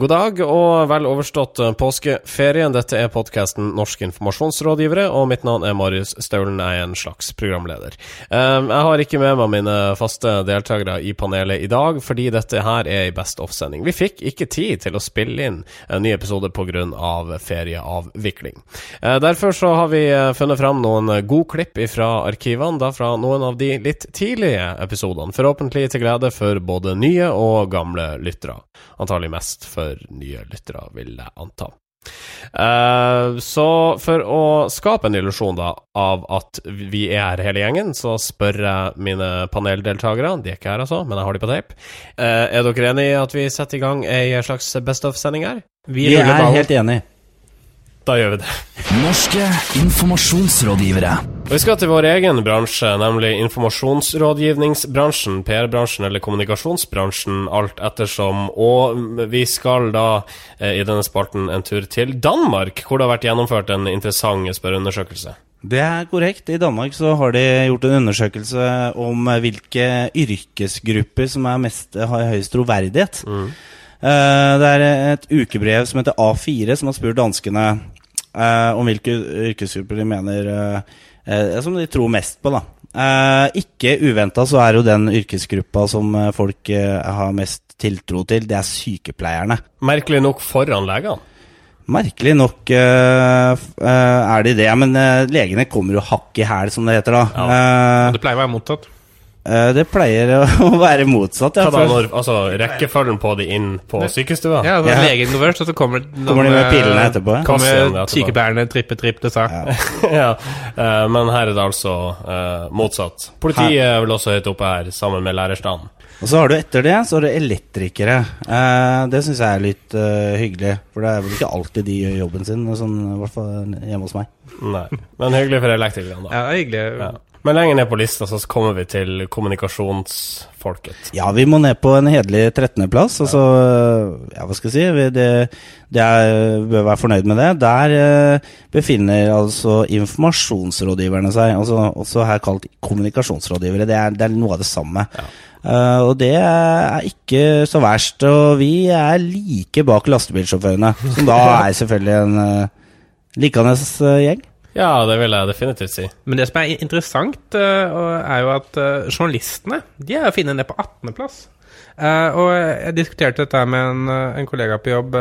god dag og vel overstått påskeferien. Dette er podkasten Norske informasjonsrådgivere, og mitt navn er Marius Staulen. Jeg er en slags programleder. Um, jeg har ikke med meg mine faste deltakere i panelet i dag, fordi dette her er ei Best Off-sending. Vi fikk ikke tid til å spille inn en ny episode pga. ferieavvikling. Derfor så har vi funnet fram noen gode klipp fra arkivene, da fra noen av de litt tidlige episodene. Forhåpentlig til glede for både nye og gamle lyttere. Antagelig mest for nye lyttere, vil jeg anta. Uh, så for å skape en illusjon da av at vi er her hele gjengen, så spør jeg mine paneldeltakere, de er ikke her altså, men jeg har de på tape, uh, er dere enig i at vi setter i gang ei slags Best of-sending her? Vi, vi er helt enig. Da gjør vi det. Norske informasjonsrådgivere. Vi skal til vår egen bransje, nemlig informasjonsrådgivningsbransjen, PR-bransjen eller kommunikasjonsbransjen, alt ettersom. Og vi skal da eh, i denne spalten en tur til Danmark, hvor det har vært gjennomført en interessant spørreundersøkelse. Det er korrekt. I Danmark så har de gjort en undersøkelse om hvilke yrkesgrupper som mest, har høyest troverdighet. Mm. Uh, det er et ukebrev som heter A4, som har spurt danskene uh, om hvilke yrkesgrupper de mener uh, Som de tror mest på, da. ikke uventa så er jo den yrkesgruppa som folk har mest tiltro til, det er sykepleierne. Merkelig nok foran legene? Merkelig nok uh, uh, er de det, men legene kommer jo hakk i hæl, som det heter da. Ja, det pleier å være mottatt. Eh, det pleier å være motsatt. Ja, når, altså Rekkefølgen på de inn på sykestua? Ja, altså, ja. legen går først, og så kommer, kommer de med pillene etterpå. Kommer sykepleierne trippe, tripp, det sa. Ja. ja. Uh, men her er det altså uh, motsatt. Politiet er vel også høyt oppe her, sammen med lærerstanden. Og så har du etter det så har du elektrikere. Uh, det syns jeg er litt hyggelig. For det er vel ikke alltid de gjør jobben sin, sånn, i hvert fall hjemme hos meg. Nei, Men hyggelig for elektrikerne, da. Ja, hyggelig. Ja. Men lenger ned på lista så kommer vi til kommunikasjonsfolket. Ja, vi må ned på en hederlig 13.-plass. Altså, ja, hva skal jeg si Det, det er, bør være fornøyd med det. Der eh, befinner altså informasjonsrådgiverne seg, altså også her kalt kommunikasjonsrådgivere. Det er, det er noe av det samme. Ja. Uh, og det er ikke så verst. Og vi er like bak lastebilsjåførene, som da er selvfølgelig en uh, likende gjeng. Ja, det vil jeg definitivt si. Men det som er interessant, uh, er jo at uh, journalistene de er å finne ned på 18.-plass. Uh, eh, og jeg diskuterte dette med en kollega på jobb,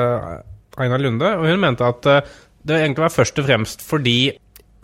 Aina Lunde, og hun mente at det egentlig var først og fremst fordi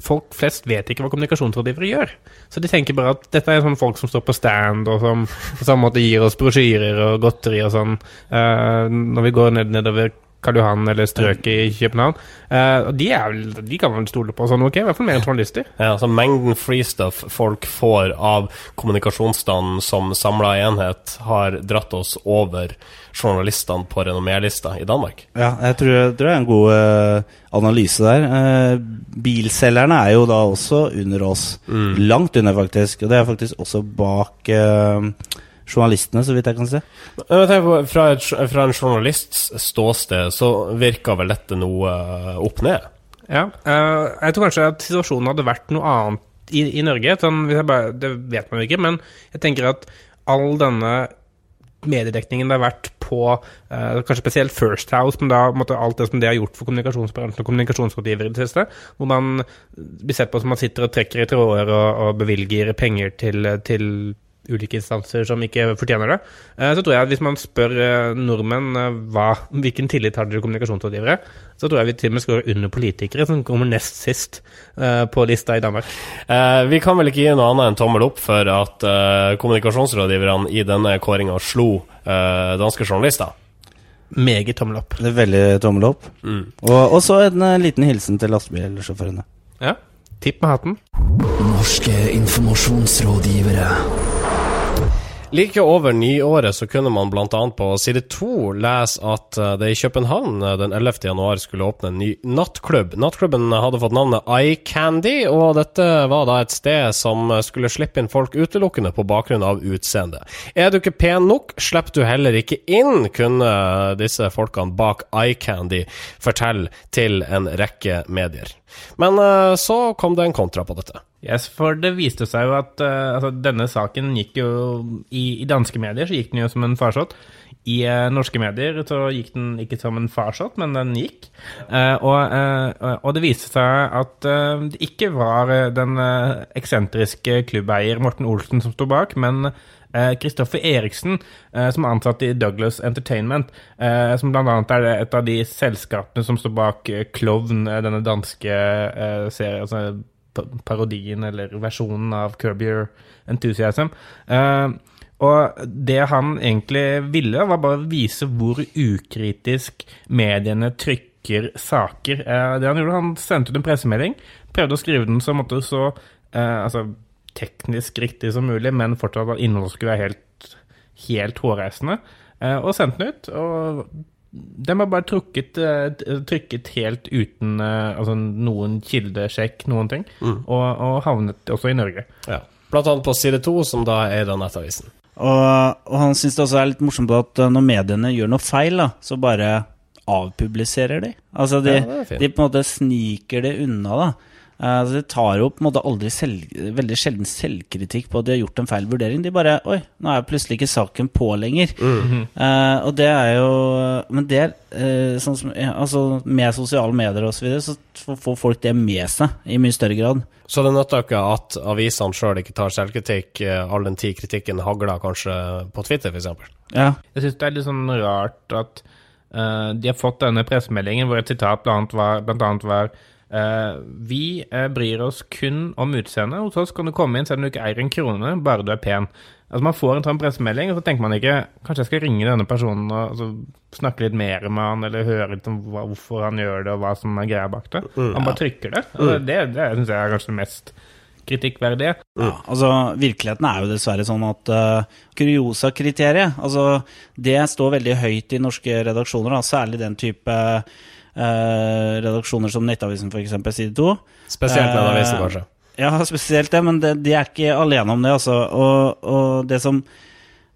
folk flest vet ikke hva kommunikasjonsrådgivere gjør. Så de tenker bare at dette er sånn folk som står på stand, og som på samme måte gir oss brosjyrer og godteri og sånn når vi går ned, nedover Karl Johan eller strøket i København. Uh, de, er, de, kan man stole på sånn, ok? I hvert fall mer enn journalister. Ja, altså Mengden freestuff folk får av kommunikasjonsstanden som samla enhet, har dratt oss over journalistene på renommélista i Danmark. Ja, jeg tror, jeg tror det er en god uh, analyse der. Uh, bilselgerne er jo da også under oss. Mm. Langt under, faktisk. Og det er faktisk også bak journalistene, så vidt jeg kan se. Fra, et, fra en journalists ståsted så virker vel dette noe eh, opp ned? Ja, uh, jeg tror kanskje at situasjonen hadde vært noe annet i, i Norge. Sånn, bare, det vet man jo ikke, men jeg tenker at all denne mediedekningen det har vært på uh, kanskje spesielt First House, men da måtte alt det som det har gjort for kommunikasjonsbransjen og kommunikasjonsrådgivere i det siste, hvor man blir sett på som man sitter og trekker i tråder og, og bevilger penger til, til ulike instanser som ikke fortjener det. Eh, så tror jeg at hvis man spør eh, nordmenn eh, hva, hvilken tillit har dere til kommunikasjonsrådgivere, så tror jeg vi til og med skårer under politikere, som kommer nest sist på lista i Danmark. vi kan vel ikke gi noe annet enn tommel opp for at kommunikasjonsrådgiverne i denne kåringa slo danske journalister. Meget tommel opp. Det er veldig tommel opp. Mm. Og så en liten hilsen til lastebilsjåførene. Ja. Tipp med hatten. Norske informasjonsrådgivere. Like over nyåret så kunne man bl.a. på side to lese at eh, det i København eh, den 11. januar skulle åpne en ny nattklubb. Nattklubben hadde fått navnet iCandy, og dette var da et sted som skulle slippe inn folk utelukkende på bakgrunn av utseende. Er du ikke pen nok, slipper du heller ikke inn, kunne disse folkene bak iCandy fortelle til en rekke medier. Men eh, så kom det en kontra på dette. Yes, for det viste seg jo at uh, altså, denne saken gikk jo i, I danske medier så gikk den jo som en farsott. I uh, norske medier så gikk den ikke som en farsott, men den gikk. Uh, og, og det viste seg at det ikke var den eksentriske klubbeier Morten Olsen som sto bak, men Kristoffer Eriksen, som er ansatt i Douglas Entertainment, som bl.a. er et av de selskapene som står bak Klovn, denne danske serien, altså parodien eller versjonen av Curb Your Enthusiasm. Uh, og det han egentlig ville, var bare å vise hvor ukritisk mediene trykker saker. Uh, det han gjorde, han sendte ut en pressemelding, prøvde å skrive den så, måtte, så uh, altså, teknisk riktig som mulig, men fortsatt at innholdet skulle være helt, helt hårreisende, og sendte den ut. og den har bare trukket, eh, trykket helt uten eh, altså noen kildesjekk, noen ting, og, og havnet også i Norge. Ja. Blant annet på side to, som da er da Nettavisen. Og, og han syns det også er litt morsomt at eh, når mediene gjør noe feil, da, så bare avpubliserer de. Altså de, Ja, de på en måte sniker det unna, da. Eh, altså de tar jo på en måte aldri selv, veldig sjelden selvkritikk på at de har gjort en feil vurdering. De bare Oi, nå er plutselig ikke saken på lenger. Eh, og det er jo Men det er eh, sånn som ja, Altså med sosiale medier og så videre, så får- folk det med seg i mye større grad. Så det nytter ikke at avisene sjøl ikke tar selvkritikk, all den tid kritikken hagler kanskje på Twitter, f.eks. Ja. Jeg syns det er litt sånn rart at uh, de har fått denne pressemeldingen hvor et sitat blant annet var, blant annet var Vi eh, bryr oss kun om utseendet. Hos oss kan du komme inn selv om du ikke eier en krone, bare du er pen. Altså Man får en sånn pressemelding, og så tenker man ikke Kanskje jeg skal ringe denne personen og altså, snakke litt mer med han, eller høre litt om hva, hvorfor han gjør det, og hva som er greia bak det. Han bare trykker det. Altså, det det syns jeg er kanskje det mest kritikkverdige. Ja, altså Virkeligheten er jo dessverre sånn at uh, Curiosa-kriteriet altså, Det står veldig høyt i norske redaksjoner, da, særlig den type eh, redaksjoner som Nettavisen f.eks. side 2. Spesielt Eh, Nettavisen, kanskje. Ja, spesielt det, men det, de er ikke alene om det. Altså. Og, og det som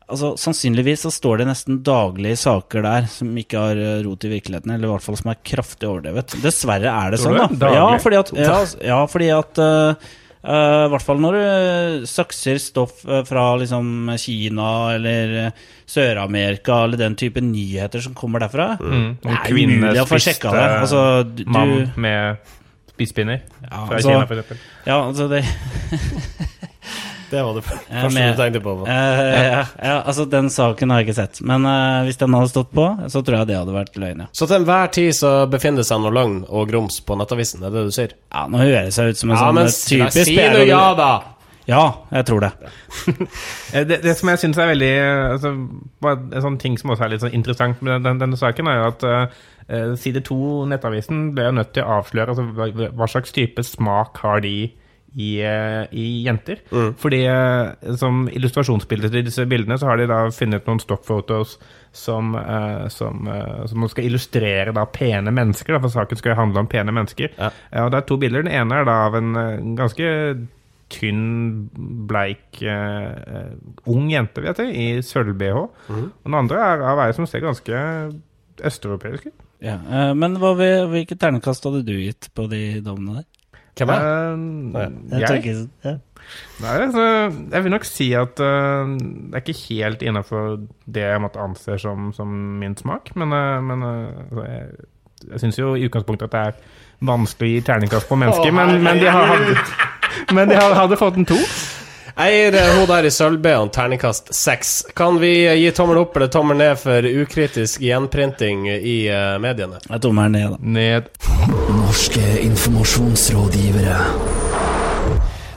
Altså, Sannsynligvis så står det nesten daglige saker der som ikke har eh, rot i virkeligheten, eller i hvert fall som er kraftig overdrevet. Dessverre er det Tror sånn, da. Ja, fordi at, ja, ja, fordi at eh, eh, I hvert fall når du sakser stoff eh, fra liksom Kina eller eh, Sør-Amerika eller den type nyheter som kommer derfra. Mm. Det er umulig å få sjekka det. Altså, du, mann med spisepinner Ja, fra altså- Kina, eksempel. ja, altså det Det var det første du tenkte på. Uh, ja, ja, altså Den saken har jeg ikke sett. Men uh, hvis den hadde stått på, så tror jeg det hadde vært løgn. Ja, Så til enhver tid så befinner det seg noe løgn og grums på Nettavisen, det er det du sier? ja Nå høres jeg ut som en Ja, sånn men typisk si nå ja, da! Ja, jeg tror det. Eh, Det, det som jeg syns er veldig altså, En sånn ting som også er litt sånn interessant med den, denne saken, er jo at uh, side 2, Nettavisen, ble jo nødt til å avsløre altså, hva, hva slags type smak har de i, eh, i jenter. Fordi eh, som illustrasjonsbilde til disse bildene, så har de da funnet noen stockfotos som, eh, som, som skal illustrere da pene mennesker, da, for saken skal jo handle om pene mennesker. Ja. Og det er to bilder. Den ene er da av en ganske tynn, bleik, uh, ung jente, vet jeg, i sølv-BH. Og den andre er av ei som ser ganske østeuropeisk ut. Ja. uh, men hva, hvilket ternekast hadde du gitt på de dommene der? Hvem er det? Eh, Jeg jeg? Nei, altså, jeg vil nok si at uh, det er ikke helt innafor det jeg måtte anse som, som min smak, men, uh, men altså, jeg, jeg syns jo i utgangspunktet at det er vanskelig å gi terningkast på mennesker, men, men de har, hadde, men de hadde fått en to. Jeg gir eh, hun der i sølv-BH-en terningkast seks. Kan vi eh, gi tommel opp eller tommel ned for ukritisk gjenprinting i eh, mediene? Jeg er ned, da. Ned. Norske informasjonsrådgivere.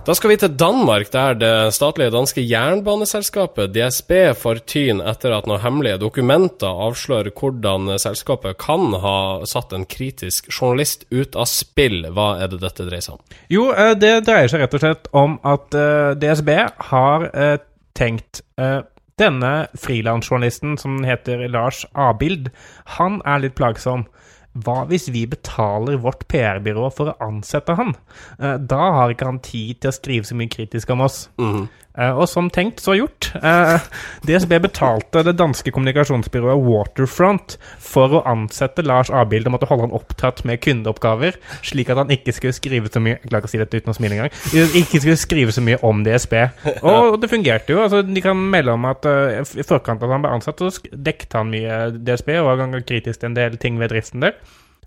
Da skal vi til Danmark, der det statlige danske jernbaneselskapet DSB får tyn etter at noen hemmelige dokumenter avslører hvordan selskapet kan ha satt en kritisk journalist ut av spill. Hva er det dette dreier seg om? Jo, eh, det dreier seg rett og slett om at eh, DSB har eh, tenkt Denne frilansjournalisten som heter Lars Abild, han er litt plagsom. Hva hvis vi betaler vårt PR-byrå for å ansette han? Eh, Da har ikke han tid til å skrive så mye kritisk om oss. Eh, og som tenkt, så gjort. Eh, DSB betalte det danske kommunikasjonsbyrået Waterfront for å ansette Lars Abild og måtte holde han opptatt med kundeoppgaver, slik at han ikke skulle skrive så mye Jeg klarer ikke å si dette uten å smile engang. Ikke skulle skrive så mye om DSB. Og det fungerte jo. altså De kan melde om at eh, i forkant av at han ble ansatt, så dekket han mye DSB og var ganske kritisk til en del ting ved driften der.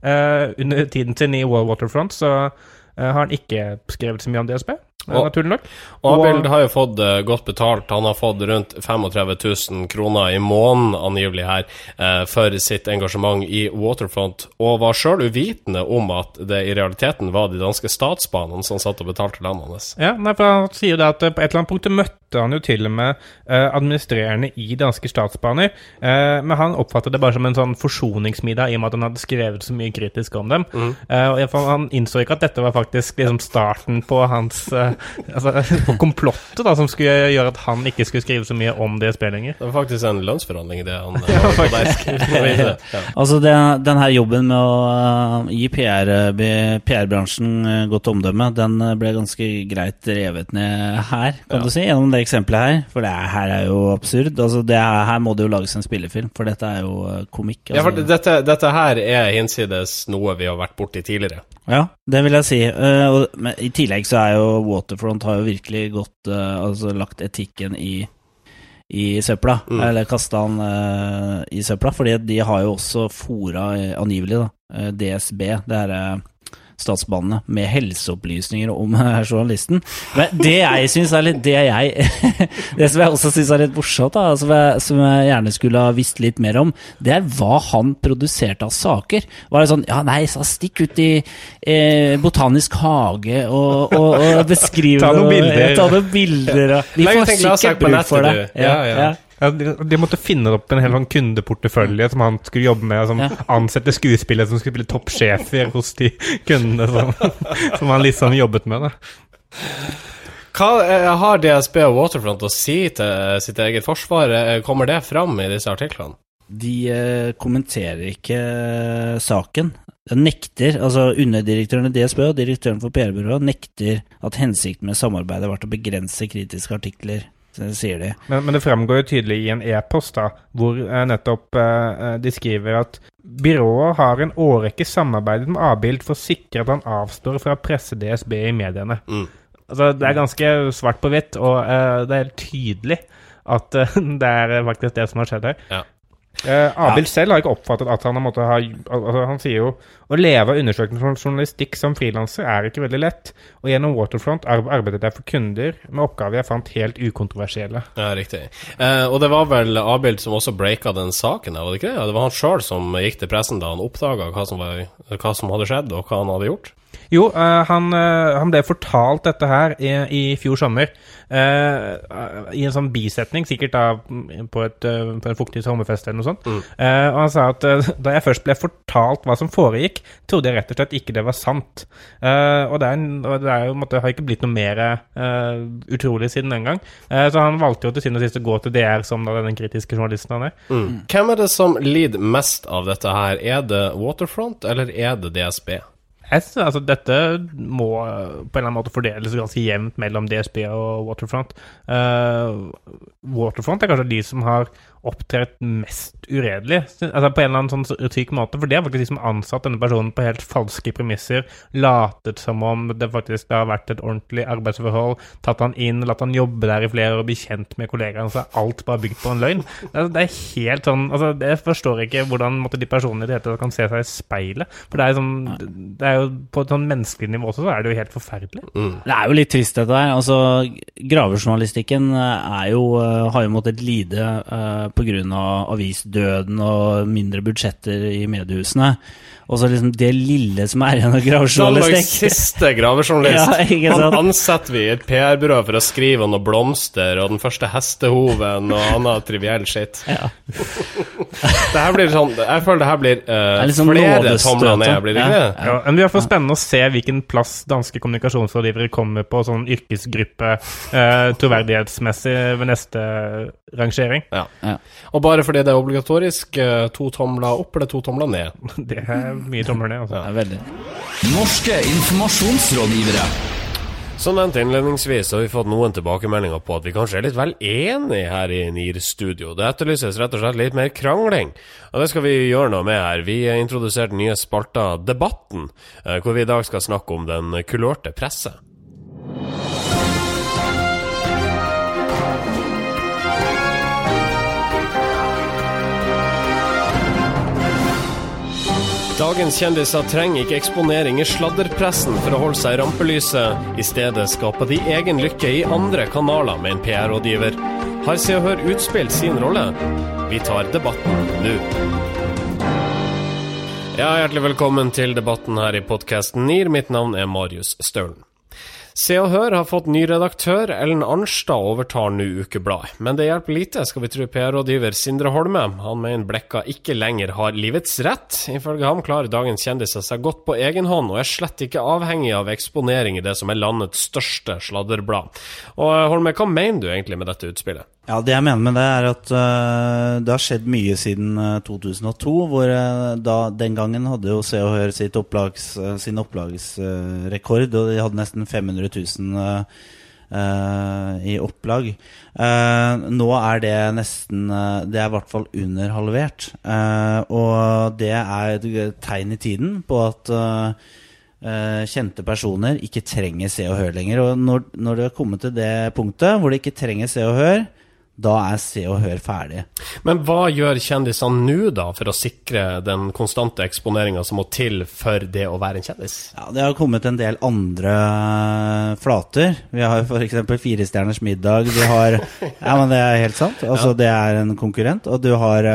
Eh, under tiden sin i World Waterfront så eh, har han ikke skrevet så mye om DSB, eh, naturlig nok. Og Abel har jo fått uh, godt betalt. Han har fått rundt 35 000 kroner i måneden, angivelig her, uh, for sitt engasjement i Waterfront, og var sjøl uvitende om at det i realiteten var de danske statsbanene som satt og betalte landet hans. Ja, nei, for Han sier jo det at eh, på et eller annet punkt møtte han jo til og med uh, administrerende i Danske Statsbaner, men han oppfattet det bare som en sånn forsoningsmiddag i og med at han hadde skrevet så mye kritisk om dem. Eh, og Han innså ikke at dette var faktisk liksom starten på hans altså, på komplottet da, som skulle gjøre at han ikke skulle skrive så mye om DSB lenger. Det var faktisk en lønnsforhandling, det han eh, der. Ja. Altså det, den her jobben med å uh, gi PR-bransjen PR-bransjen uh, godt omdømme, den ble ganske greit revet ned her, kan Ja. du si, gjennom det eksempelet her. For det er, her er jo absurd. Altså det er, her må det jo lages en spillefilm, for dette er jo komikk. komikk. Ja, for Altså. dette, dette her er hinsides noe vi har vært borti tidligere. Ja, det vil jeg si. Uh, og, men I tillegg så er jo Waterfront har jo virkelig gått uh, Altså lagt etikken i i søpla, Mm. eller kasta han uh, i søpla, fordi de har jo også fora, eh, angivelig, da, eh, DSB, det er eh, statsbanene, med helseopplysninger om eh, journalisten. Men det jeg syns er litt Det jeg Det som jeg også syns er litt morsomt, da, som jeg, som jeg gjerne skulle ha visst litt mer om, det er hva han produserte av saker. Var det sånn Ja, nei, så stikk ut i eh, botanisk hage og, og, og beskriv Ta noen bilder. Ja. Ta noen bilder og Vi får sikkert på bruk for det. Ja. Ja, ja. Ja, de, de måtte finne opp en hel sånn kundeportefølje som han skulle jobbe med, som Ja. ansette skuespillere som skulle spille toppsjefer hos de kundene som, som han liksom jobbet med. da. Hva eh, har DSB og Waterfront å si til sitt eget forsvar? Eh, Kommer det fram i disse artiklene? De eh, kommenterer ikke eh, saken. De nekter, altså Underdirektøren i DSB og direktøren for PR-byrået nekter at hensikten med samarbeidet har vært å begrense kritiske artikler, sier de. Men, men det fremgår jo tydelig i en e-post da, hvor eh, nettopp eh, de skriver at byrået har en årrekke samarbeidet med Abild for å sikre at han avstår fra å presse DSB i mediene. Mm. Altså, det er ganske svart på hvitt, og eh, det er helt tydelig at eh, det er faktisk det som har skjedd her. Ja. Eh, Abild selv har ikke oppfattet at han har måttet ha altså, Han sier jo å leve av undersøkende journalistikk som frilanser er ikke veldig lett, og gjennom Waterfront ar- arbeidet jeg for kunder med oppgaver jeg fant helt ukontroversielle. Ja, riktig. Eh, og det var vel Abild som også breaka den saken, var det ikke det? Ja, det var han sjøl som gikk til pressen da han oppdaga hva, hva som hadde skjedd, og hva han hadde gjort? Jo, eh, han, eh, han ble fortalt dette her i, i fjor sommer. eh, I en sånn bisetning, sikkert da mm, på, et, på en fuktig sommerfest eller noe sånt. Mm. Eh, og han sa at da jeg først ble fortalt hva som foregikk, trodde jeg rett og slett ikke det var sant. Eh, og det, er, og det er jo, måtte, har ikke blitt noe mer eh, utrolig siden den gang. Eh, så han valgte jo til syvende og sist å gå til DR som da den kritiske journalisten han er. Mm. Hvem er det som lider mest av dette her? Er det Waterfront, eller er det DSB? Jeg synes, altså, dette må eh, på en eller annen måte fordeles ganske jevnt mellom DSB og Waterfront. Uh, Waterfront er kanskje de som har opptrådt mest uredelig, altså på en eller annen sånn syk måte. For det er faktisk de som har ansatt denne personen på helt falske premisser, latet som om det faktisk har vært et ordentlig arbeidsforhold, tatt han inn, latt han jobbe der i flere år og bli kjent med kollegaene, så er alt bare bygd på en løgn. Det er, det er helt sånn altså, Jeg forstår ikke hvordan måtte, de personene i det hele tatt kan se seg i speilet. For det er, sånn, det er jo på et sånn menneskelig nivå også, så er det jo helt forferdelig. Mm. Det er jo litt trist, dette her. Altså, gravejournalistikken eh, er jo, eh, har jo måttet lide uh, pga. avisdøden og mindre budsjetter i mediehusene. Og så liksom det lille som er igjen av Danmarks gravejournalistikk. siste gravejournalist. Ja. Han ansetter vi i et PR-byrå for å skrive om noen blomster og den første hestehoven og annen triviell shit. Ja. Det her blir sånn Jeg føler det her blir eh, er liksom flere tomler ned, blir det ikke Ja. det? Ja, men Det blir spennende å se hvilken plass danske kommunikasjonsrådgivere kommer på sånn yrkesgruppe uh, troverdighetsmessig ved neste rangering. Ja. Ja. Og bare fordi det er obligatorisk, eh, to tomler opp eller to tomler ned. Det er mye tomler ned, altså. Er veldig. Norske informasjonsrådgivere. Som nevnt innledningsvis har vi fått noen tilbakemeldinger på at vi kanskje er litt vel enige her i NIR-studio. Det etterlyses rett og slett litt mer krangling, og det skal vi gjøre noe med her. Vi har introdusert den nye spalter Debatten, eh, hvor vi i dag skal snakke om den kulørte presse. Dagens kjendiser trenger ikke eksponering i sladderpressen for å holde seg i rampelyset. I stedet skaper de egen lykke i andre kanaler med en PR-rådgiver. Har Se og Hør utspilt sin rolle? Vi tar debatten nå. Ja, hjertelig velkommen til debatten her i podkasten NIR. Mitt navn er Marius Staulen. Se og Hør har fått ny redaktør. Ellen Arnstad overtar nå ukebladet. Men det hjelper lite, skal vi tro PR-rådgiver Sindre Holme. Han mener Blekka ikke lenger har livets rett. Ifølge ham klarer dagens kjendiser seg godt på egen hånd, og er slett ikke avhengig av eksponering i det som er landets største sladderblad. Og Holme, hva mener du egentlig med dette utspillet? Ja, Det jeg mener med det, er at uh, det har skjedd mye siden uh, 2002. Hvor uh, da, Den gangen hadde jo Se og Hør opplags, sin opplagsrekord, og de hadde nesten 500 000 i opplag. nå er det nesten Det er i hvert fall under halvert. og det er et tegn i tiden på at kjente personer ikke trenger Se og Hør lenger. Og når, når det har kommet til det punktet hvor de ikke trenger Se og Hør, da er Se og Hør ferdig. Men hva gjør kjendisene nå, da, for å sikre den konstante eksponeringa som må til for det å være en kjendis? Ja, Det har kommet en del andre flater. Vi har f.eks. Firestjerners middag. Du har Ja, men det er helt sant. Altså, det er en konkurrent. Og du har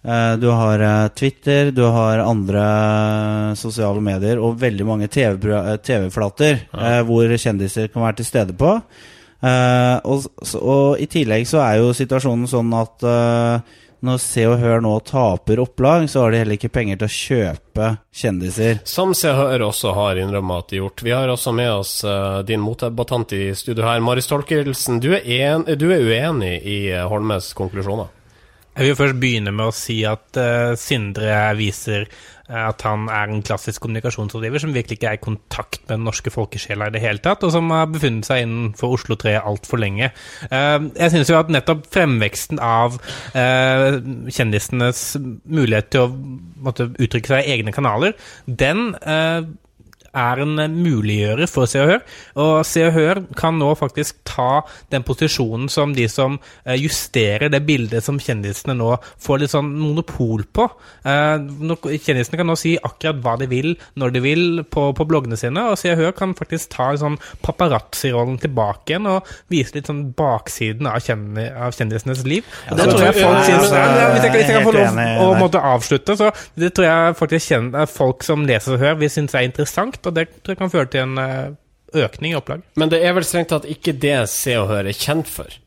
Uh, du har Twitter, du har andre sosiale medier og veldig mange TV-flater TV hvor kjendiser kan være til stede på. Uh, og, og, i tillegg så er jo situasjonen sånn at uh, når Se og Hør nå taper opplag, så har de heller ikke penger til å kjøpe kjendiser. Som Se og Hør også har innrømmet at de gjort. Vi har også med oss uh, din motdebattant i studio her, Maris Tolkelsen. Du du er uenig i Holmes konklusjoner? Jeg vil først begynne med å si at Sindre viser at han er en klassisk kommunikasjonsrådgiver som virkelig ikke er i kontakt med den norske folkesjela i det hele tatt, og som har befunnet seg innenfor Oslo 3 altfor lenge. Uh, jeg synes jo at nettopp fremveksten av kjendisenes mulighet til å måtte, uttrykke seg i egne kanaler, den er en muliggjører for Se og Hør. Og Se og Hør kan nå faktisk ta den posisjonen som de som eh, justerer det bildet som kjendisene nå får litt sånn monopol på. Eh, kjendisene kan nå si akkurat hva de vil, når de vil, på, på bloggene sine. Og Se og Hør kan faktisk ta sånn paparazzi-rollen tilbake igjen og vise litt sånn baksiden av, kjendisenes liv. Og det tror jeg folk synes Hvis jeg, kan få lov å måtte avslutte, så det tror jeg faktisk folk som leser og Hør, vil synes er interessant og det tror jeg kan føre til en eh, økning i opplag. Men det er vel strengt tatt ikke det Se og Hør er kjent for?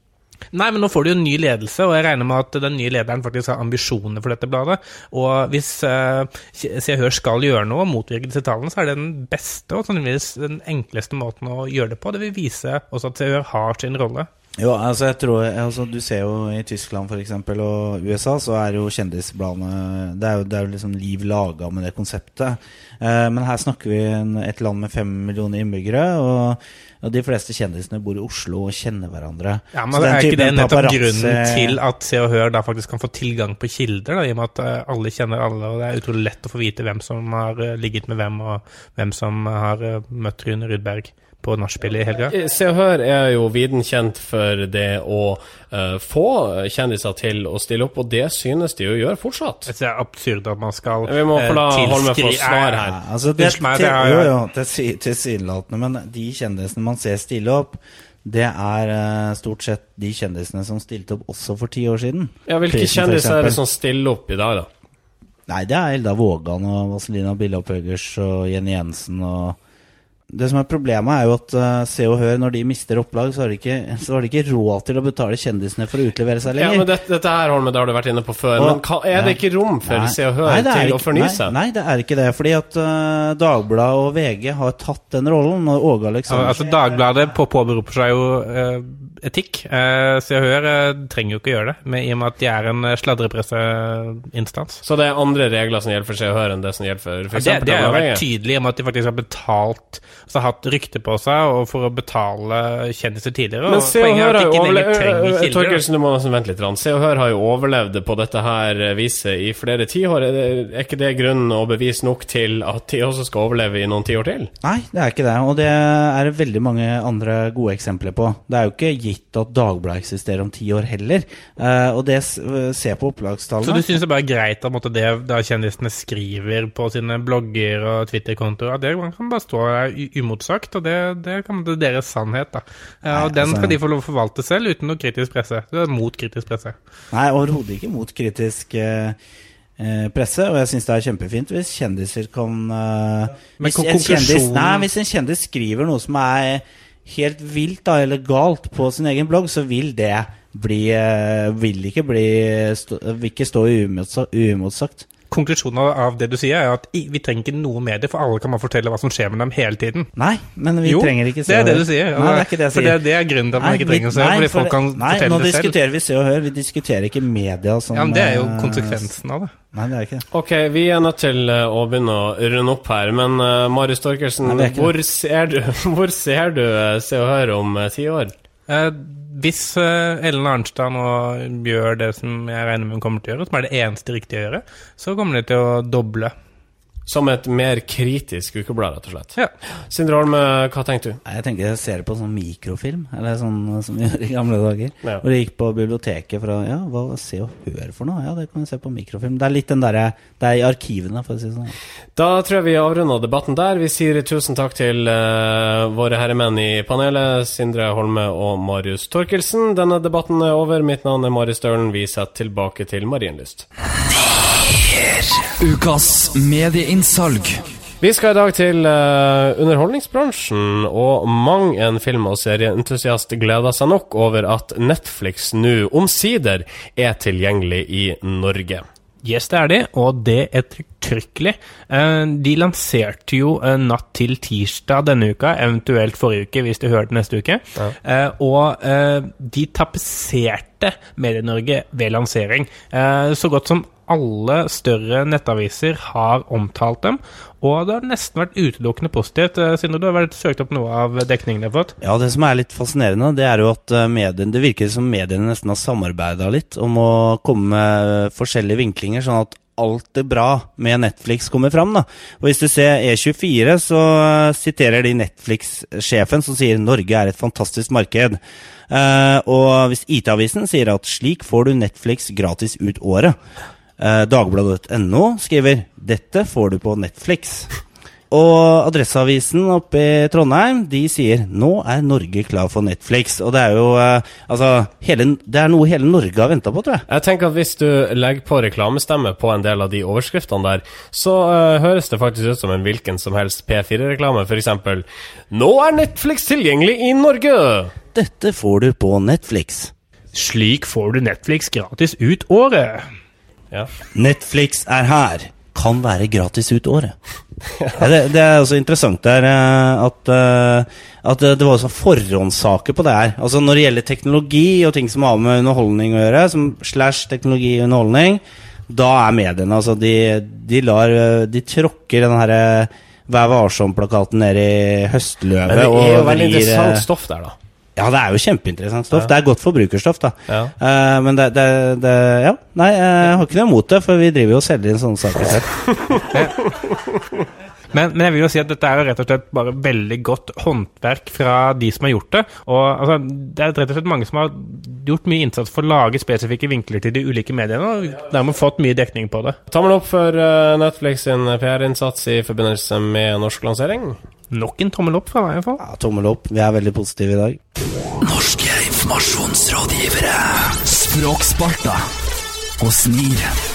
Nei, men nå får du jo en ny ledelse, og jeg regner med at den nye lederen faktisk har ambisjoner for dette bladet. Og hvis uh, Se og Hør skal gjøre noe og motvirke disse tallene, så er det den beste og sannsynligvis den enkleste måten å gjøre det på. Det vil vise også at Se og Hør har sin rolle. Jo, altså jeg tror altså, Du ser jo i Tyskland for eksempel, og USA, så er jo kjendisbladene Det er jo, det er jo liksom liv laga med det konseptet. Eh, men her snakker vi en, et land med fem millioner innbyggere. Og, og, de fleste kjendisene bor i Oslo og kjenner hverandre. Ja, men Er ikke det nettopp grunnen til at Se og Hør da faktisk kan få tilgang på kilder? Da, I og med at eh, alle kjenner alle, og det er utrolig lett å få vite hvem som har eh, ligget med hvem, og hvem som har eh, møtt Rune Rudberg på nachspiel i helga? Eh, Se og Hør er jo viden kjent for det å uh, få kjendiser til å stille opp, og det synes de jo gjør fortsatt. Det er absurd at man skal Vi må få la Holme få svar her. Ja, altså det, meg, det er jo, jo tilsynelatende, men de kjendisene man ser stille opp det er uh, stort sett de kjendisene som stilte opp også for ti år siden. Ja, Hvilke kjendiser er det som stiller opp i dag, da? Nei, det er Elda Vågan og Vazelina Billopphuggers og Jenny Jensen og det som er Problemet er jo at uh, Se og Hør, når de mister opplag, så har, de ikke, så har de ikke råd til å betale kjendisene for å utlevere seg lenger. Ja, men dette, dette her Holme, det har du vært inne på før. Og, men kan, er det ikke rom for nei, Se og Hør nei, til ikke, å fornye seg? Nei, det er ikke det. Fordi at uh, Dagbladet og VG har tatt den rollen. Og Åge Aleksandersen altså, Dagbladet på påberoper seg jo uh, etikk. Uh, Se og Hør trenger jo ikke gjøre det, med, i og med at de er en sladrepresseinstans. Så det er andre regler som gjelder for Se og Hør enn det som gjelder for f.eks. Ja, det, det er jo vært tydelig i og med at de faktisk har betalt altså, hatt rykte på seg og for å betale kjendiser tidligere. Men Se og Hør har jo overlevd. Torkelsen, du må nesten vente litt. Se og Hør har jo overlevd på dette her viset i flere tiår. Er det- er ikke det grunn og bevis nok til at de også skal overleve i noen tiår til? Nei, det er ikke det. Og det er det veldig mange andre gode eksempler på. Det er jo ikke gitt at Dagbladet eksisterer om ti år heller. Uh, og det Se på Så du syns det bare er greit at måtte det da kjendisene skriver på sine blogger og Twitter-kontoer, at det man kan bare stå der umotsagt, og det, det kan være deres sannhet, da. Nei, og den altså- skal de få lov å forvalte selv, uten noe kritisk presse. Det er mot kritisk presse. Nei, overhodet ikke mot kritisk eh, eh, presse. Og jeg syns det er kjempefint hvis kjendiser kan eh, Men hvis, en kjendis, nei, hvis en kjendis skriver noe som er helt vilt da, eller galt på sin egen blogg, så vil det bli eh, Vil ikke bli Vil ikke stå uimotsagt. Konklusjonen av- det du sier, er at vi trenger ikke noe medier, for alle kan bare fortelle hva som skjer med dem hele tiden. Nei, men vi jo, trenger ikke det er det du og Hør. sier. Nei, det er ikke det jeg for sier. det, det er grunnen til at man Nei, ikke trenger å se, nei, fordi folk kan nei, fortelle nå det selv. diskuterer vi Se og Hør, vi diskuterer ikke media som Ja, men Det er jo eh, konsekvensen av det. Nei, det er ikke det. Ok, vi er nødt til eh, å begynne å runde opp her, men uh, Marius Torkelsen, Nei, er hvor ser du, hvor ser du Se og Hør om ti år? Eh, hvis eh, Ellen Arnstad nå gjør det som jeg regner med hun kommer til å gjøre, som er det eneste riktige å gjøre, så kommer de til å doble. Som et mer kritisk ukeblad, rett og slett. Ja. Sindre Holm, hva tenker du? Jeg tenker jeg ser det på sånn mikrofilm, eller sånn som vi gjorde i gamle dager. Ja. Hvor jeg gikk på biblioteket for å Ja, hva se og høre for noe? Ja, det kan jeg se på mikrofilm. Det er litt den derre Det er i arkivene, for å si det sånn. Da tror jeg vi avrunder debatten der. Vi sier tusen takk til uh, våre herremenn i panelet, Sindre Holme og Marius Torkelsen. Denne debatten er over. Mitt navn er Marius Stølen. Vi setter tilbake til Marienlyst. Ukas medieinnsalg. Vi skal i dag til uh, underholdningsbransjen, og mang en film- og serieentusiast gleder seg nok over at Netflix nå omsider er tilgjengelig i Norge. Yes, det er de, og det ettertrykkelig. Eh, De lanserte jo eh, natt til tirsdag denne uka, eventuelt forrige uke, hvis du hører det neste uke. Ja. Og eh, de tapetserte Medie-Norge ved lansering. Eh, Så godt som alle større nettaviser har omtalt dem, og det har nesten vært utelukkende positivt. Eh, Sindre, du har vært søkt opp noe av dekningen du har fått? Ja, det som er litt fascinerende, det er jo at eh, medien, det virker som mediene nesten har samarbeida litt om å komme med forskjellige vinklinger, sånn at alt det bra med Netflix kommer fram. da. Og Hvis du ser E24, så eh, siterer de Netflix-sjefen som sier Norge er et fantastisk marked. Eh, og hvis IT-avisen sier at slik får du Netflix gratis ut året. Eh, Dagbladet.no skriver dette får du på Netflix. Og Adresseavisen oppe i Trondheim de sier nå er Norge klar for Netflix. Og det er jo eh, altså hele, Det er noe hele Norge har venta på, tror jeg. Jeg tenker at Hvis du legger på reklamestemme på en del av de overskriftene der, så eh, høres det faktisk ut som en hvilken som helst P4-reklame. F.eks.: Nå er Netflix tilgjengelig i Norge! Dette får du på Netflix. Slik får du Netflix gratis ut året. Ja. Netflix er her. Kan være gratis ut året. Ja, det, det er også interessant der eh, at, eh, at det var sånn forhåndssaker på det her. Altså Når det gjelder teknologi og ting som har med underholdning å gjøre, som slash teknologi og underholdning, da er mediene altså De, de lar eh, De tråkker den herre Vær varsom-plakaten ned i høstløvet. Men det er jo veldig interessant stoff der, da. Ja, det er jo kjempeinteressant stoff. Ja. Det er godt forbrukerstoff, da. Ja. Uh, men det, det, det Ja. Nei, jeg har ikke noe imot det, for vi driver jo og selger inn sånne saker selv. Men, men jeg vil jo si at dette er jo rett og slett bare veldig godt håndverk fra de som har gjort det. Og altså, Det er rett og slett mange som har gjort mye innsats for å lage spesifikke vinkler til de ulike mediene, og dermed fått mye dekning på det. Tommel opp for eh, Netflix sin PR-innsats i forbindelse med norsk lansering. Nok en tommel opp fra meg, i hvert fall. Ja, tommel opp. Vi er veldig positive i dag. Norske informasjonsrådgivere. Språksparta og snir.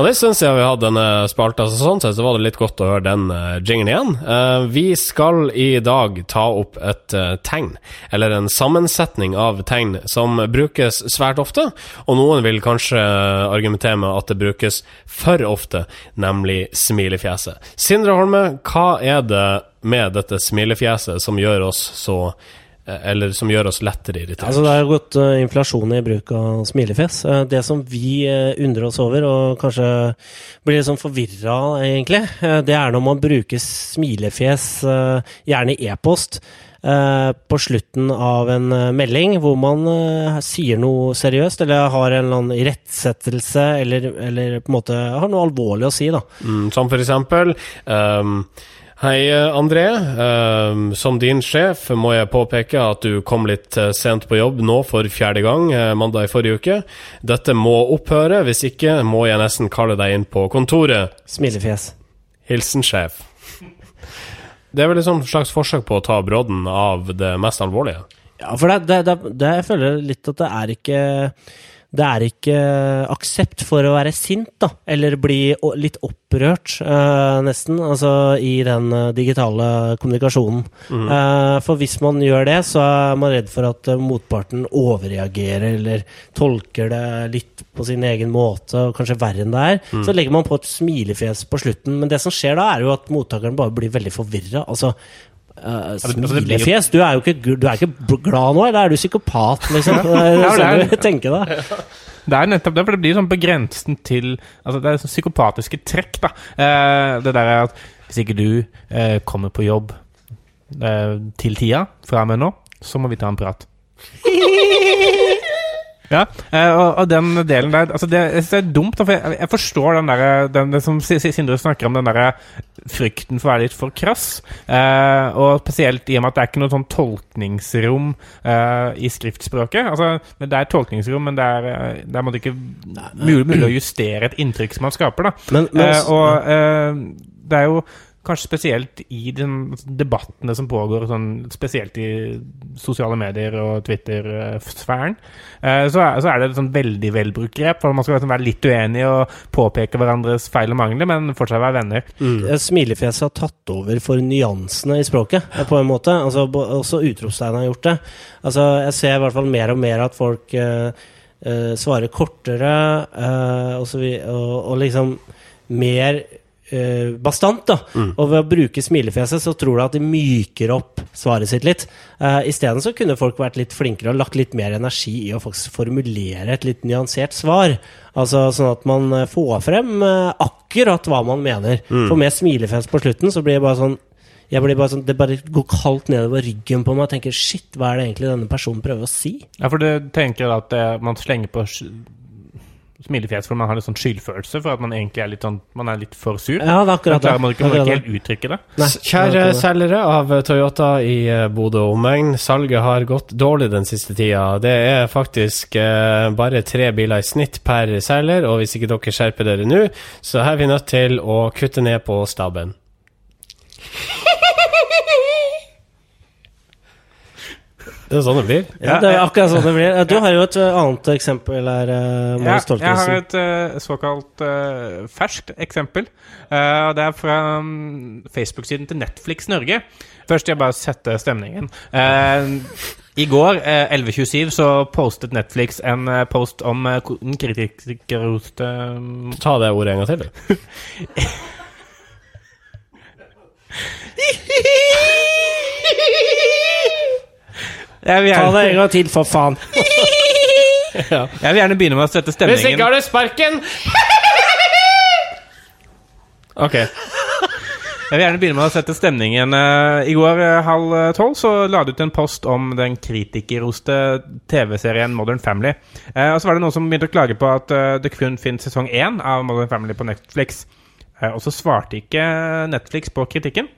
Og det syns jeg vi hadde denne spalta, så sånn sett så var det litt godt å høre den uh, jinglen igjen. Eh, vi skal i dag ta opp et eh, tegn, eller en sammensetning av tegn, som brukes svært ofte, og noen vil kanskje argumentere med at det brukes for ofte, nemlig smilefjeset. Sindre Holme, hva er det med dette smilefjeset som gjør oss så eh, eller som gjør oss lettere irritert? Altså, det har gått uh, inflasjon i bruk av smilefjes. Uh, det som vi uh, undrer oss over, og kanskje blir litt sånn forvirra egentlig, det er når man bruker smilefjes, gjerne i e-post, på slutten av en melding hvor man sier noe seriøst, eller har en eller annen irettsettelse, eller, eller på en måte har noe alvorlig å si, da. Mm, som for eksempel ehm, Hei, eh, André. Ehm, som din sjef må jeg påpeke at du kom litt eh, sent på jobb nå for fjerde gang eh, mandag i forrige uke. Dette må opphøre, hvis ikke må jeg nesten kalle deg inn på kontoret. Smilefjes. Hilsen sjef. Det er vel et slags forsøk på å ta brodden av det mest alvorlige. Ja, for det, det, det, det, jeg føler litt at det er ikke det er ikke aksept for å være sint, da, eller bli litt opprørt, uh, nesten, altså i den eh, digitale kommunikasjonen. Eh, for hvis man gjør det, så er man redd for at eh, motparten overreagerer, eller tolker det litt på sin egen måte, og kanskje verre enn det er. Så legger man på et smilefjes på slutten, men det som skjer da, er jo at mottakeren bare blir veldig forvirra. Altså, jo- smilefjes? Du er jo ikke, du er ikke glad nå, eller er du psykopat, liksom? Ja, sånn det er- du tenker da. Det er nettopp det, for det blir sånn på grensen til Altså, det er sånn psykopatiske trekk, da. Uh, det der er at hvis ikke du uh, kommer på jobb til tida fra og med nå, så må vi ta en prat. Ja, eh, og, den delen der altså det, jeg synes det er dumt, for jeg, jeg forstår den der, den, det som Si- Si- Sindre snakker om, den der frykten for å være litt for krass. Eh, og spesielt i og med at det er ikke noe sånn tolkningsrom eh, i skriftspråket. Altså, men det er tolkningsrom, men det er, eh, det er ikke mulig, mulig å justere et inntrykk som man skaper. da. Men, men Eh, og eh, det er jo kanskje spesielt i den debattene som pågår, sånn, spesielt i sosiale medier og Twitter-sfæren, eh, så, er, så er det et sånn veldig velbrukt grep. For man skal liksom være litt uenig og påpeke hverandres feil og mangler, men fortsatt være venner. Mm. Smilefjeset har tatt over for nyansene i språket, eh, på en måte. Altså, også utropstegn har gjort det. Altså, jeg ser i hvert fall mer og mer at folk uh, eh, svarer kortere, uh, og, så vi, og, og liksom mer eh, bastant, da. Og ved å bruke smilefjeset, så tror du at de myker opp svaret sitt litt. Uh, Isteden så kunne folk vært litt flinkere og lagt litt mer energi i å faktisk formulere et litt nyansert svar. Altså sånn at man eh, får frem eh, akkurat hva man mener. For med smilefjes på slutten, så blir det bare sånn jeg blir bare sånn, Det bare går kaldt nedover ryggen på meg og tenker shit, hva er det egentlig denne personen prøver å si? Ja, for du tenker at det, man slenger på smilefjes for man har litt sånn skyldfølelse for at man egentlig er litt sånn Man er litt for sur. Ja, det er akkurat klarer man det. ikke, man Akkurat ikke helt uttrykke det. Nei, Kjære det. selgere av Toyota i eh, Bodø og omegn. Salget har gått dårlig den siste tida. Det er faktisk eh, bare tre biler i snitt per selger, og hvis ikke dere skjerper dere nå, så er vi nødt til å kutte ned på staben. Det er sånn det blir. Ja, det er akkurat sånn det blir. Du har jo et uh, annet eksempel her, uh, Ja, jeg har et eh, såkalt uh, ferskt eksempel. Uh, det er fra um, Facebook-siden til Netflix Norge. Først vil jeg bare sette stemningen. Uh, I går, eh, 11.27, så postet Netflix en eh, post om uh, kritikerroste mm, Ta det ordet en gang til, du. jeg, vil Ta det en gjerne, gang til, for faen! jeg vil gjerne begynne med å sette stemningen. Hvis ikke har du sparken! Ok. Jeg vil gjerne begynne med å sette stemningen. Eh, I går eh, halv eh, tolv så la du ut en post om den kritikerroste TV-serien Modern Family. Eh, og så var det noen som begynte å klage på at det kun finnes sesong én av Modern Family på Netflix. Eh, og så svarte ikke Netflix på kritikken.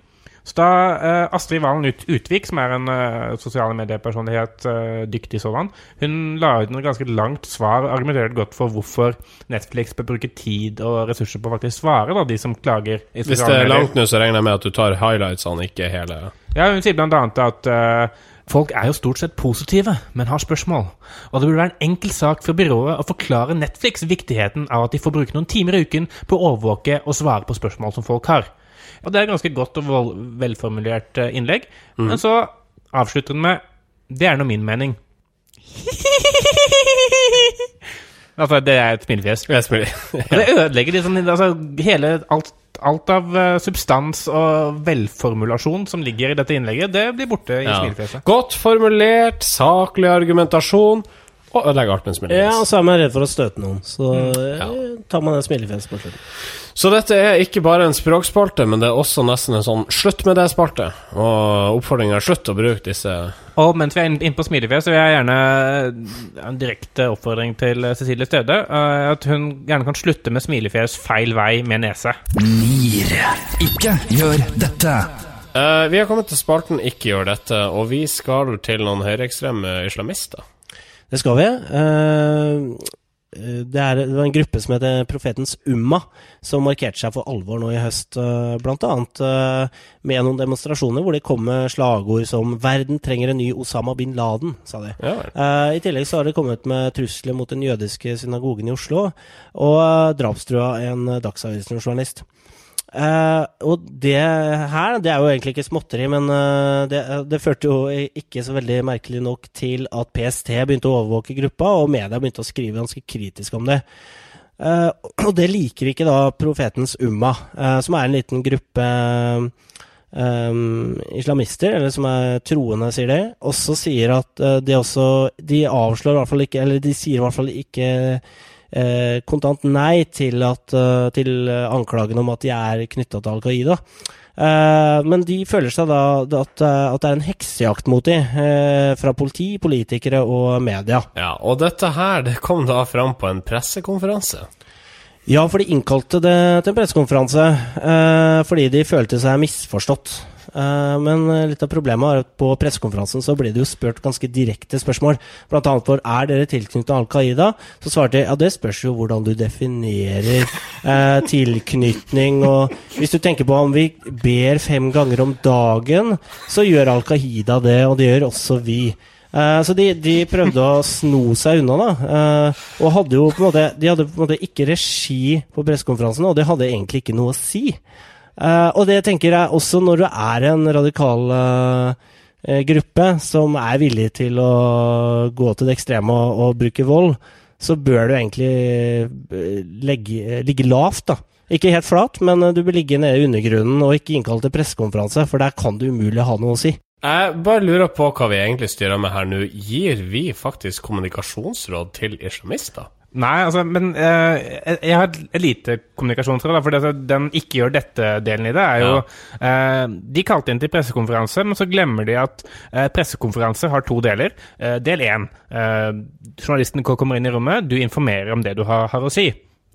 Så da eh, Astrid Valen Ut Utvik, som er en eh, sosiale mediepersonlighet, eh, dyktig sådan, hun la ut et ganske langt svar og argumenterte godt for hvorfor Netflix bør bruke tid og ressurser på å faktisk svare da, de som klager. i Hvis det er langt nå, så regner jeg med at du tar highlightsene, ikke hele. Ja, Hun sier blant annet at eh, folk er jo stort sett positive, men har spørsmål. Og det burde være en enkel sak for byrået å forklare Netflix viktigheten av at de får bruke noen timer i uken på å overvåke og svare på spørsmål som folk har. Og Det er et ganske godt og velformulert innlegg. innlegg. Men så avslutter den med Det er nå min mening. altså, det er et smilefjes. Ja. Og det ødelegger liksom altså, hele alt alt av eh, substans og velformulasjon som ligger i dette innlegget, det blir borte i Ja. smilefjeset. Godt formulert, saklig argumentasjon, og ødelegge alt med Ja, og så er man redd for å støte noen, så Mm. Ja. eh, tar man en smilefjes på slutten. Så dette er ikke bare en språkspalte, men det er også nesten en sånn slutt med det-spalte. Og oppfordringa er slutt å bruke disse Og mens vi er inne på smilefjes, så vil jeg gjerne eh, en direkte oppfordring til eh, Cecilie Støde. At hun gjerne kan slutte med smilefjes feil vei med nese. NIR. Ikke gjør dette. Uh, Vi har kommet til spalten Ikke gjør dette, og vi skal til noen høyreekstreme islamister. Det skal vi. Eh, det, er, det var en gruppe som heter Profetens Umma, som markerte seg for alvor nå i høst. bl.a. Eh, med noen demonstrasjoner hvor de kom med slagord som 'Verden trenger en ny Osama bin Laden', sa de. Ja. Eh, I tillegg så har de kommet med trusler mot den jødiske synagogen i Oslo, og drapstrua en Dagsavisen-journalist. Eh, og det her, det er jo egentlig ikke småtteri, men uh, det, det førte jo ikke så veldig merkelig nok til at PST begynte å overvåke gruppa, og media begynte å skrive ganske kritisk om det. Uh, og det liker ikke da Profetens Umma, som er en liten gruppe um, islamister, eller som er troende, sier de. Også sier at de også De avslår i hvert fall ikke, eller de sier i hvert fall ikke kontant nei til, at, eh, til anklagen om at de er knytta til Al Qaida. Uh, men de føler seg da at, eh, at det er en heksejakt mot dem, uh, fra politi, politikere og media. Ja, og dette her det kom da fram på en pressekonferanse. Ja, for de innkalte det til en pressekonferanse uh, fordi de følte seg misforstått. Eh, men litt av problemet er at på pressekonferansen så ble det jo spurt ganske direkte spørsmål. Blant annet for er dere tilknyttet Al Qaida? Så svarte de ja, det spørs jo hvordan du definerer eh, tilknytning. Og hvis du tenker på om vi ber fem ganger om dagen, så gjør Al Qaida det, og det gjør også vi. Eh, så de, de prøvde å sno seg unna, da. eh, og hadde jo på en måte De hadde på en måte ikke regi på pressekonferansen, og det hadde egentlig ikke noe å si. Eh, og det tenker jeg også når du er en radikal eh, eh, gruppe som er villig til å gå til det ekstreme og, og bruke vold, så bør du egentlig legge, ligge lavt, da. Ikke helt flat, men du bør ligge nede i undergrunnen og ikke innkalle til pressekonferanse, for der kan du umulig ha noe å si. Jeg bare lurer på hva vi egentlig styrer med her nå. Gir vi faktisk kommunikasjonsråd til islamister? Nei, altså, men eh, jeg- har et lite kommunikasjonsråd. da, For det, den ikke gjør dette-delen i det er jo eh, De kalte inn til pressekonferanse, men så glemmer de at eh, pressekonferanse har to deler. Eh, del én. Eh, journalisten kommer inn i rommet, du informerer om det du har, har å si.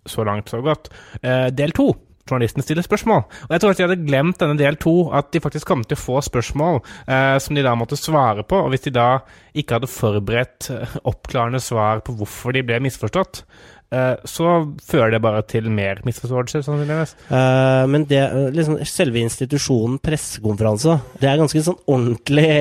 Så langt, så godt. Eh, del to. Journalisten stiller spørsmål. Og jeg tror at de hadde glemt denne del to, at de faktisk kom til å få spørsmål eh, som de da måtte svare på. Og hvis de da ikke hadde forberedt eh, oppklarende svar på hvorfor de ble misforstått, eh, så fører det bare til mer misforståelser, sannsynligvis. Uh, men det, eh, liksom, selve institusjonen pressekonferanse, det er ganske sånn ordentlig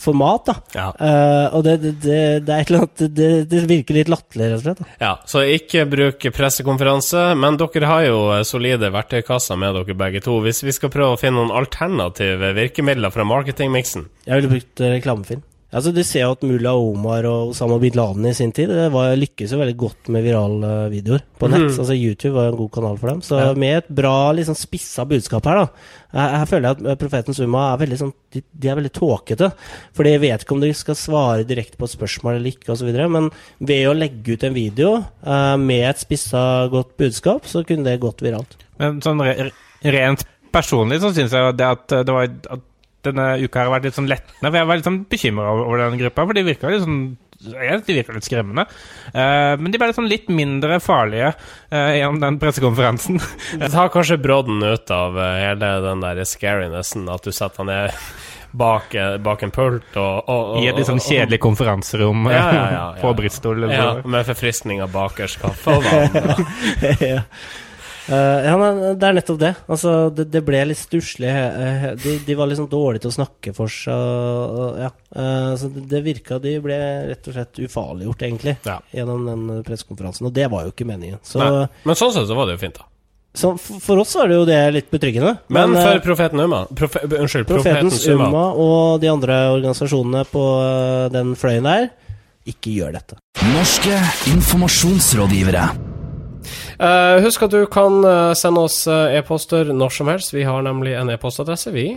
format, da. Ja. Uh, og det, det, det, det er et eller annet Det, det virker litt latterlig, rett og slett. Da. Ja, så ikke bruk pressekonferanse, men dere har jo solide verktøykasser med dere begge to. Hvis vi skal prøve å finne noen alternative virkemidler fra marketingmiksen Jeg ville brukt eh, reklamefilm. Altså, Du ser jo at Mulla Omar og Osama bin Laden i sin tid var, lykkes jo veldig godt med virale videoer på nett. Mm. Altså YouTube var en god kanal for dem. Så Ja. med et bra, liksom spissa budskap her, da. Her, her føler jeg at Profetens Profeten Summa er veldig sånn de, de er veldig tåkete. For de vet ikke om de skal svare direkte på et spørsmål eller ikke, osv. Men ved å legge ut en video eh, med et spissa, godt budskap, så kunne det gått viralt. Men sånn re rent personlig så syns jeg det at det var at denne uka har vært litt sånn lettende. For jeg var litt sånn bekymra over, den gruppa, for de virka litt sånn de virker litt skremmende. Uh, men de ble sånn litt mindre farlige uh, gjennom den pressekonferansen. Det tar kanskje brodden ut av eh, hele den der scarinessen, at du setter deg ned bak, bak en pult og, og, og I et litt sånn kjedelig konferanserom Ja, ja, ja, ja. på Bristol. Eller Ja, med forfriskninger bakerst, kaffe og vann. ja. Eh, ja, det er nettopp det. Altså, det, det ble litt stusslig. eh, de, de var liksom dårlige til å snakke for seg. og- ja. uh, så det, det virka De ble rett og slett ufarliggjort, egentlig, Ja. gjennom den pressekonferansen. Og det var jo ikke meningen. Så, Men sånn sett så var det jo fint, da. så for, oss er det jo det litt betryggende. Men, men for profeten Umma profe, Unnskyld, profeten Profetens Umma. Og de andre organisasjonene på eh, den fløyen der, ikke gjør dette. Norske informasjonsrådgivere. Eh, husk at du kan eh, sende oss eh, e-poster når som helst. Vi har nemlig en e-postadresse, vi.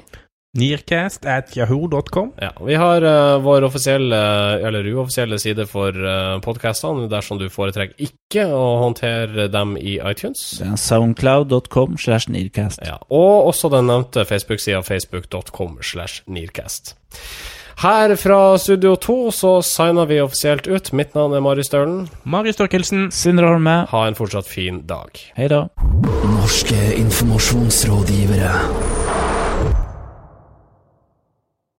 Nearcast at yahoo.com. Ja, vi har uh, vår offisielle, eller uoffisielle side for uh, podkastene, dersom du foretrekker ikke å håndtere dem i iTunes. Soundcloud.com slash Nearcast. Ja, og også den nevnte Facebook-sida facebook.com slash Nearcast. Her fra Studio 2 så signer vi offisielt ut. Mitt navn er Mari Stølen. Mari Størkelsen. Sindre Holme, Ha en fortsatt fin dag. hei da. Norske informasjonsrådgivere.